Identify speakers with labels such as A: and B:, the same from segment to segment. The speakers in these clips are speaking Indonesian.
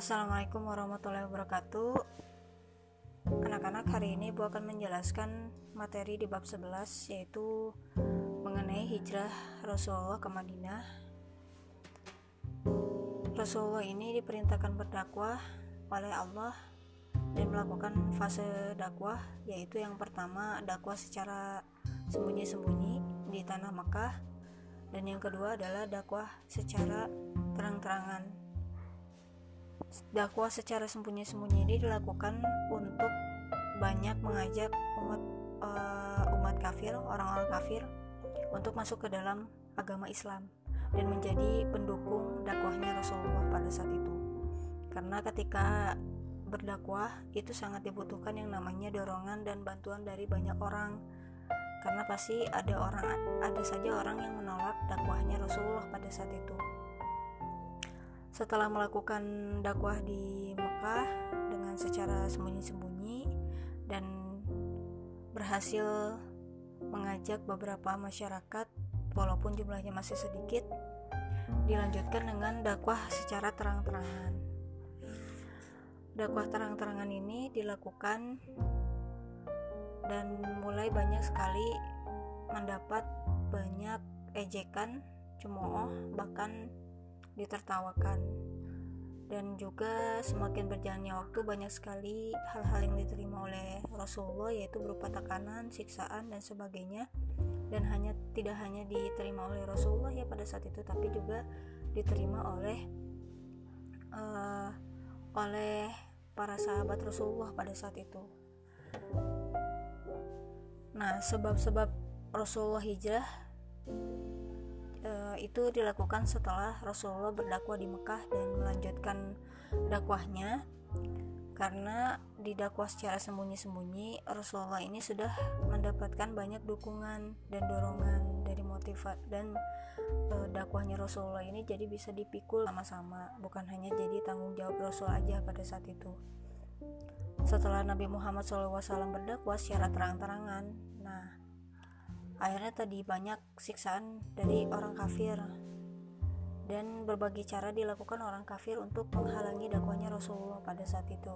A: Assalamualaikum warahmatullahi wabarakatuh. Anak-anak hari ini Bu akan menjelaskan materi di bab 11 yaitu mengenai hijrah Rasulullah ke Madinah. Rasulullah ini diperintahkan berdakwah oleh Allah dan melakukan fase dakwah yaitu yang pertama dakwah secara sembunyi-sembunyi di tanah Mekah. Dan yang kedua adalah dakwah secara terang-terangan dakwah secara sembunyi-sembunyi ini dilakukan untuk banyak mengajak umat uh, umat kafir orang-orang kafir untuk masuk ke dalam agama Islam dan menjadi pendukung dakwahnya Rasulullah pada saat itu. Karena ketika berdakwah itu sangat dibutuhkan yang namanya dorongan dan bantuan dari banyak orang. Karena pasti ada orang ada saja orang yang menolak dakwahnya Rasulullah pada saat itu setelah melakukan dakwah di Mekah dengan secara sembunyi-sembunyi dan berhasil mengajak beberapa masyarakat walaupun jumlahnya masih sedikit dilanjutkan dengan dakwah secara terang-terangan. Dakwah terang-terangan ini dilakukan dan mulai banyak sekali mendapat banyak ejekan, cemooh, bahkan ditertawakan. Dan juga semakin berjalannya waktu banyak sekali hal-hal yang diterima oleh Rasulullah yaitu berupa tekanan, siksaan dan sebagainya. Dan hanya tidak hanya diterima oleh Rasulullah ya pada saat itu tapi juga diterima oleh uh, oleh para sahabat Rasulullah pada saat itu. Nah, sebab-sebab Rasulullah hijrah e, itu dilakukan setelah Rasulullah berdakwah di Mekah dan melanjutkan dakwahnya. Karena didakwah secara sembunyi-sembunyi Rasulullah ini sudah mendapatkan banyak dukungan dan dorongan dari motivat dan e, dakwahnya Rasulullah ini jadi bisa dipikul sama-sama bukan hanya jadi tanggung jawab Rasul aja pada saat itu. Setelah Nabi Muhammad SAW berdakwah secara terang-terangan nah akhirnya tadi banyak siksaan dari orang kafir dan berbagai cara dilakukan orang kafir untuk menghalangi dakwahnya Rasulullah pada saat itu.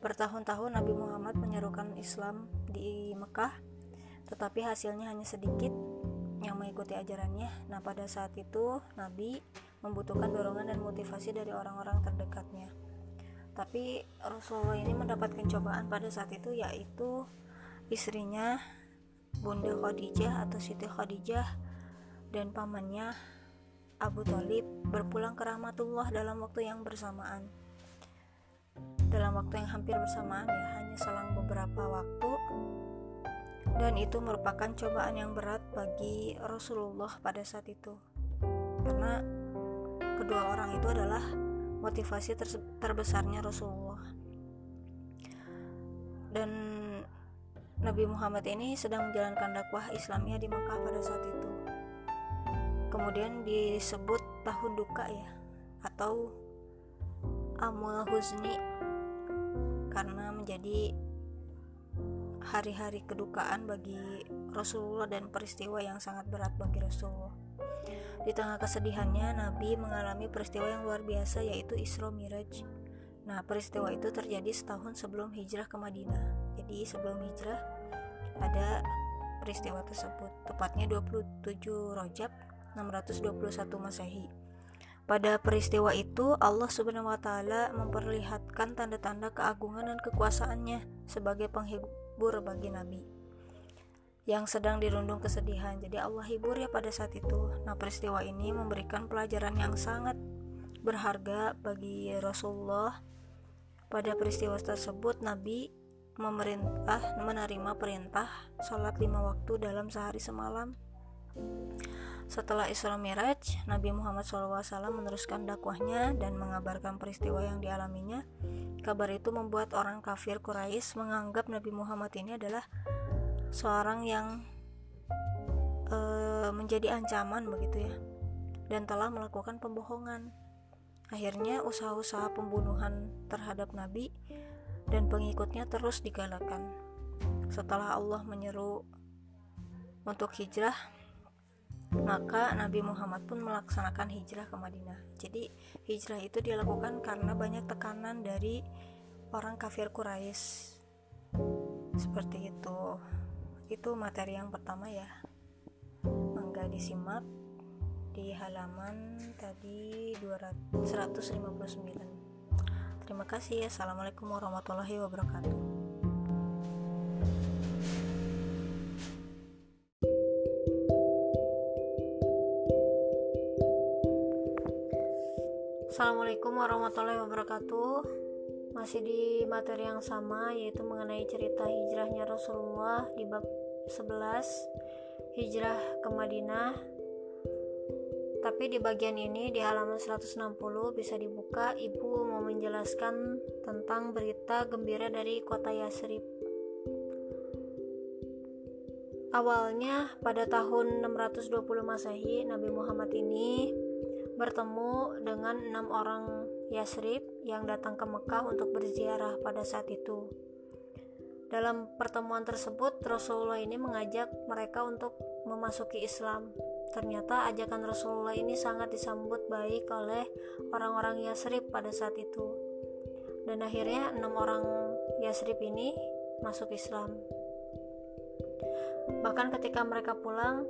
A: Bertahun-tahun Nabi Muhammad menyerukan Islam di Mekah, tetapi hasilnya hanya sedikit yang mengikuti ajarannya. Nah, pada saat itu Nabi membutuhkan dorongan dan motivasi dari orang-orang terdekatnya. Tapi Rasulullah ini mendapatkan cobaan pada saat itu yaitu istrinya Bunda Khadijah atau Siti Khadijah dan pamannya Abu Talib berpulang ke rahmatullah dalam waktu yang bersamaan. Dalam waktu yang hampir bersamaan ya hanya selang beberapa waktu. Dan itu merupakan cobaan yang berat bagi Rasulullah pada saat itu. Karena kedua orang itu adalah motivasi ter terbesarnya Rasulullah. Dan Nabi Muhammad ini sedang menjalankan dakwah Islamnya di Mekah pada saat itu kemudian disebut tahun duka ya atau amul huzni karena menjadi hari-hari kedukaan bagi Rasulullah dan peristiwa yang sangat berat bagi Rasulullah. Di tengah kesedihannya, Nabi mengalami peristiwa yang luar biasa yaitu Isra Miraj. Nah, peristiwa itu terjadi setahun sebelum hijrah ke Madinah. Jadi sebelum hijrah ada peristiwa tersebut, tepatnya 27 Rojab 621 Masehi. Pada peristiwa itu, Allah Subhanahu wa taala memperlihatkan tanda-tanda keagungan dan kekuasaannya sebagai penghibur bagi nabi yang sedang dirundung kesedihan. Jadi Allah hibur ya pada saat itu. Nah, peristiwa ini memberikan pelajaran yang sangat berharga bagi Rasulullah. Pada peristiwa tersebut, Nabi memerintah menerima perintah sholat lima waktu dalam sehari semalam setelah Isra Miraj, Nabi Muhammad SAW meneruskan dakwahnya dan mengabarkan peristiwa yang dialaminya. Kabar itu membuat orang kafir Quraisy menganggap Nabi Muhammad ini adalah seorang yang e, menjadi ancaman begitu ya, dan telah melakukan pembohongan. Akhirnya usaha-usaha pembunuhan terhadap Nabi dan pengikutnya terus digalakkan. Setelah Allah menyeru untuk hijrah,
B: maka Nabi Muhammad pun melaksanakan hijrah ke Madinah. Jadi hijrah itu dilakukan karena banyak tekanan dari orang kafir Quraisy. Seperti itu. Itu materi yang pertama ya. Mangga disimak di halaman tadi 200, 159. Terima kasih. Assalamualaikum warahmatullahi wabarakatuh. Assalamualaikum warahmatullahi wabarakatuh Masih di materi yang sama yaitu mengenai cerita hijrahnya Rasulullah di bab 11 Hijrah ke Madinah Tapi di bagian ini di halaman 160 bisa dibuka Ibu mau menjelaskan tentang berita gembira dari kota Yasrib Awalnya pada tahun 620 Masehi Nabi Muhammad ini bertemu dengan enam orang Yasrib yang datang ke Mekah untuk berziarah pada saat itu. Dalam pertemuan tersebut, Rasulullah ini mengajak mereka untuk memasuki Islam. Ternyata ajakan Rasulullah ini sangat disambut baik oleh orang-orang Yasrib pada saat itu. Dan akhirnya enam orang Yasrib ini masuk Islam. Bahkan ketika mereka pulang,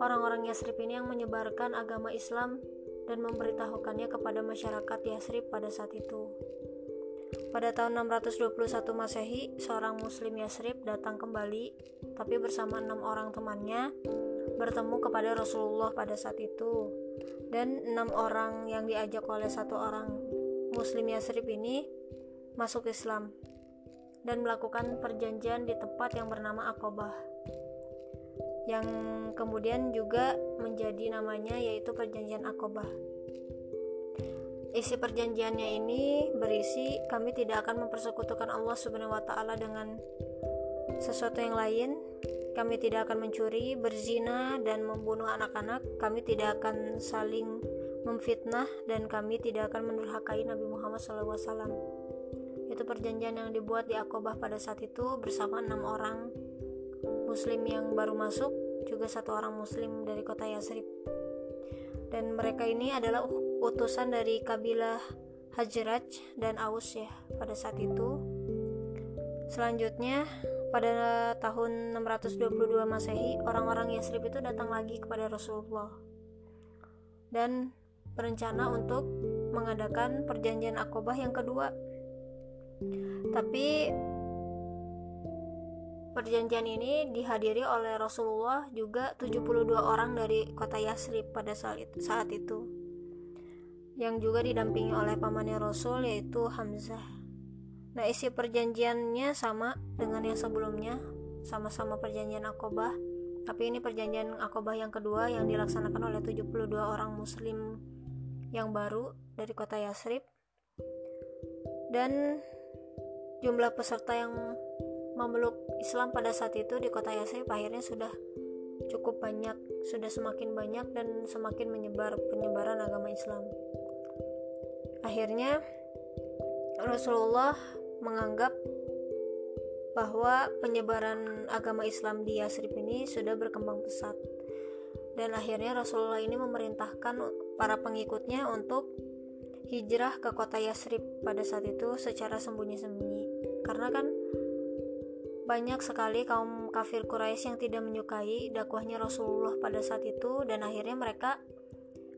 B: orang-orang Yasrib ini yang menyebarkan agama Islam dan memberitahukannya kepada masyarakat Yasrib pada saat itu. Pada tahun 621 Masehi, seorang muslim Yasrib datang kembali, tapi bersama enam orang temannya, bertemu kepada Rasulullah pada saat itu. Dan enam orang yang diajak oleh satu orang muslim Yasrib ini masuk Islam dan melakukan perjanjian di tempat yang bernama Akobah yang kemudian juga menjadi namanya yaitu perjanjian Akobah. Isi perjanjiannya ini berisi kami tidak akan mempersekutukan Allah Subhanahu wa taala dengan sesuatu yang lain. Kami tidak akan mencuri, berzina dan membunuh anak-anak. Kami tidak akan saling memfitnah dan kami tidak akan mendurhakai Nabi Muhammad SAW. Itu perjanjian yang dibuat di Akobah pada saat itu bersama enam orang muslim yang baru masuk juga satu orang muslim dari kota Yasrib dan mereka ini adalah utusan dari kabilah Hajraj dan Aus ya pada saat itu selanjutnya pada tahun 622 Masehi orang-orang Yasrib itu datang lagi kepada Rasulullah. Dan berencana untuk mengadakan perjanjian akobah yang kedua. Tapi Perjanjian ini dihadiri oleh Rasulullah juga 72 orang dari kota Yasrib pada saat itu. Yang juga didampingi oleh pamannya Rasul yaitu Hamzah. Nah, isi perjanjiannya sama dengan yang sebelumnya, sama-sama perjanjian Akobah, tapi ini perjanjian Akobah yang kedua yang dilaksanakan oleh 72 orang muslim yang baru dari kota Yasrib. Dan jumlah peserta yang memeluk Islam pada saat itu di kota Yasrib akhirnya sudah cukup banyak, sudah semakin banyak dan semakin menyebar penyebaran agama Islam. Akhirnya Rasulullah menganggap bahwa penyebaran agama Islam di Yasrib ini sudah berkembang pesat. Dan akhirnya Rasulullah ini memerintahkan para pengikutnya untuk hijrah ke kota Yasrib pada saat itu secara sembunyi-sembunyi. Karena kan banyak sekali kaum kafir Quraisy yang tidak menyukai dakwahnya Rasulullah pada saat itu dan akhirnya mereka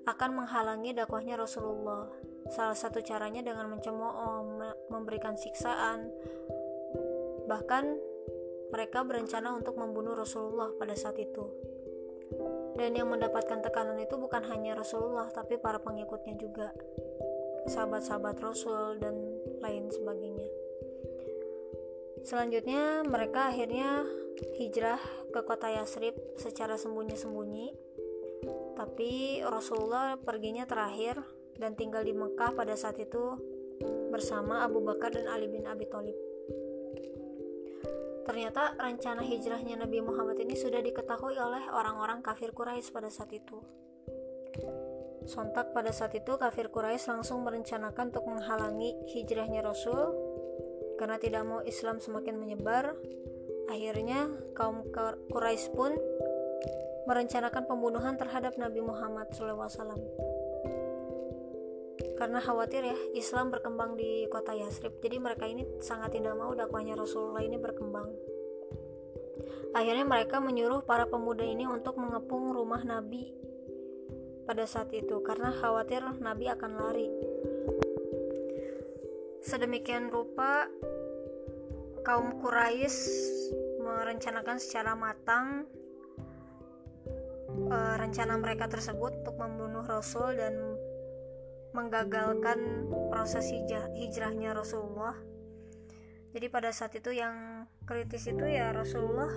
B: akan menghalangi dakwahnya Rasulullah. Salah satu caranya dengan mencemooh, memberikan siksaan. Bahkan mereka berencana untuk membunuh Rasulullah pada saat itu. Dan yang mendapatkan tekanan itu bukan hanya Rasulullah, tapi para pengikutnya juga. Sahabat-sahabat Rasul dan lain sebagainya. Selanjutnya, mereka akhirnya hijrah ke kota Yasrib secara sembunyi-sembunyi. Tapi Rasulullah perginya terakhir dan tinggal di Mekah pada saat itu bersama Abu Bakar dan Ali bin Abi Thalib. Ternyata rencana hijrahnya Nabi Muhammad ini sudah diketahui oleh orang-orang kafir Quraisy pada saat itu. Sontak pada saat itu kafir Quraisy langsung merencanakan untuk menghalangi hijrahnya Rasul karena tidak mau Islam semakin menyebar, akhirnya kaum Quraisy pun merencanakan pembunuhan terhadap Nabi Muhammad SAW karena khawatir ya Islam berkembang di kota Yasrib. Jadi mereka ini sangat tidak mau dakwahnya Rasulullah ini berkembang. Akhirnya mereka menyuruh para pemuda ini untuk mengepung rumah Nabi pada saat itu karena khawatir Nabi akan lari. Sedemikian rupa kaum Quraisy merencanakan secara matang e, rencana mereka tersebut untuk membunuh Rasul dan menggagalkan proses hijrahnya Rasulullah. Jadi pada saat itu yang kritis itu ya Rasulullah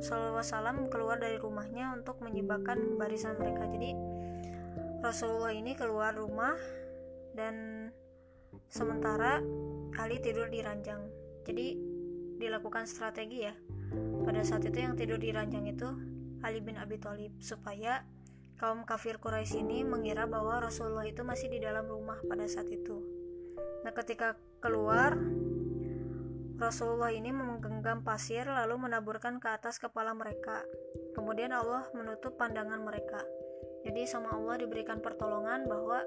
B: SAW keluar dari rumahnya untuk menyebabkan barisan mereka. Jadi Rasulullah ini keluar rumah dan sementara Ali tidur di ranjang. Jadi dilakukan strategi ya. Pada saat itu yang tidur di ranjang itu Ali bin Abi Thalib supaya Kaum kafir Quraisy ini mengira bahwa Rasulullah itu masih di dalam rumah pada saat itu. Nah, ketika keluar, Rasulullah ini menggenggam pasir lalu menaburkan ke atas kepala mereka. Kemudian Allah menutup pandangan mereka. Jadi sama Allah diberikan pertolongan bahwa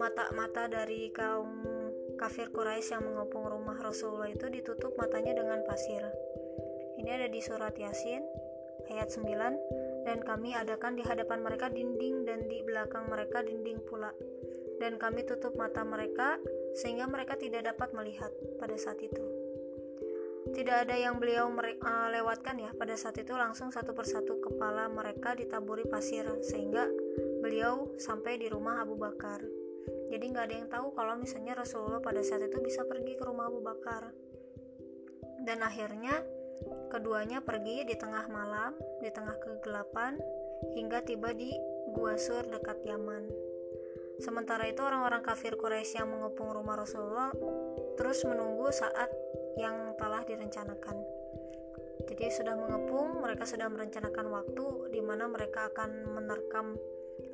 B: mata-mata dari kaum kafir Quraisy yang mengepung rumah Rasulullah itu ditutup matanya dengan pasir. Ini ada di surat Yasin ayat 9 dan kami adakan di hadapan mereka dinding dan di belakang mereka dinding pula. Dan kami tutup mata mereka sehingga mereka tidak dapat melihat pada saat itu. Tidak ada yang beliau uh, lewatkan ya. Pada saat itu langsung satu persatu kepala mereka ditaburi pasir sehingga beliau sampai di rumah Abu Bakar. Jadi nggak ada yang tahu kalau misalnya Rasulullah pada saat itu bisa pergi ke rumah Abu Bakar. Dan akhirnya Keduanya pergi di tengah malam, di tengah kegelapan, hingga tiba di Gua Sur dekat Yaman. Sementara itu orang-orang kafir Quraisy yang mengepung rumah Rasulullah terus menunggu saat yang telah direncanakan. Jadi sudah mengepung, mereka sudah merencanakan waktu di mana mereka akan menerkam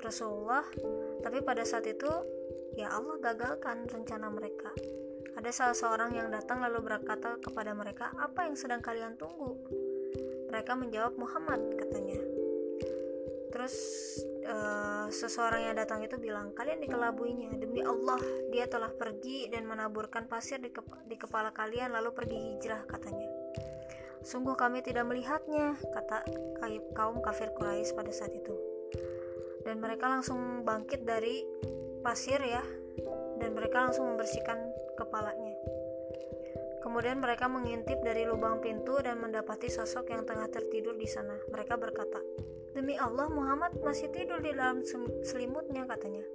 B: Rasulullah, tapi pada saat itu ya Allah gagalkan rencana mereka. Ada salah seorang yang datang lalu berkata kepada mereka, "Apa yang sedang kalian tunggu?" Mereka menjawab, "Muhammad," katanya. Terus uh, seseorang yang datang itu bilang, "Kalian dikelabuinya. Demi Allah, dia telah pergi dan menaburkan pasir di, kep di kepala kalian lalu pergi hijrah," katanya. Sungguh kami tidak melihatnya, kata kaum kafir Quraisy pada saat itu. Dan mereka langsung bangkit dari pasir ya, dan mereka langsung membersihkan kepalanya. Kemudian mereka mengintip dari lubang pintu dan mendapati sosok yang tengah tertidur di sana. Mereka berkata, "Demi Allah, Muhammad masih tidur di dalam selimutnya," katanya.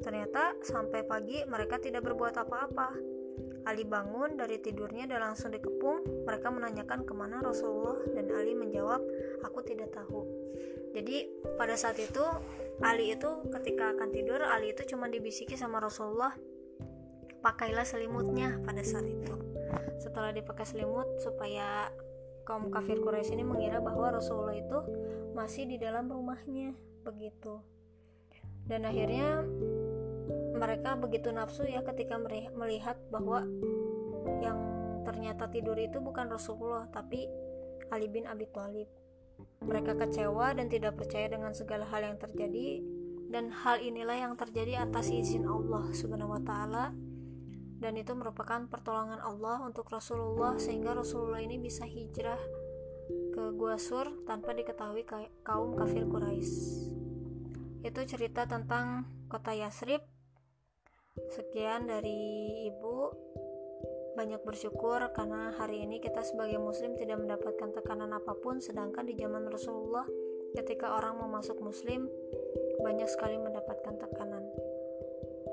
B: Ternyata sampai pagi mereka tidak berbuat apa-apa. Ali bangun dari tidurnya dan langsung dikepung. Mereka menanyakan ke mana Rasulullah dan Ali menjawab, "Aku tidak tahu." Jadi pada saat itu Ali itu ketika akan tidur, Ali itu cuma dibisiki sama Rasulullah, pakailah selimutnya pada saat itu. Setelah dipakai selimut supaya kaum kafir Quraisy ini mengira bahwa Rasulullah itu masih di dalam rumahnya begitu. Dan akhirnya mereka begitu nafsu ya ketika melihat bahwa yang ternyata tidur itu bukan Rasulullah tapi Ali bin Abi Thalib. Mereka kecewa dan tidak percaya dengan segala hal yang terjadi dan hal inilah yang terjadi atas izin Allah Subhanahu wa taala dan itu merupakan pertolongan Allah untuk Rasulullah sehingga Rasulullah ini bisa hijrah ke Gua Sur tanpa diketahui kaum kafir Quraisy. Itu cerita tentang kota Yasrib. Sekian dari Ibu. Banyak bersyukur karena hari ini kita sebagai muslim tidak mendapatkan tekanan apa pun sedangkan di zaman Rasulullah ketika orang mau masuk muslim banyak sekali mendapatkan tekanan.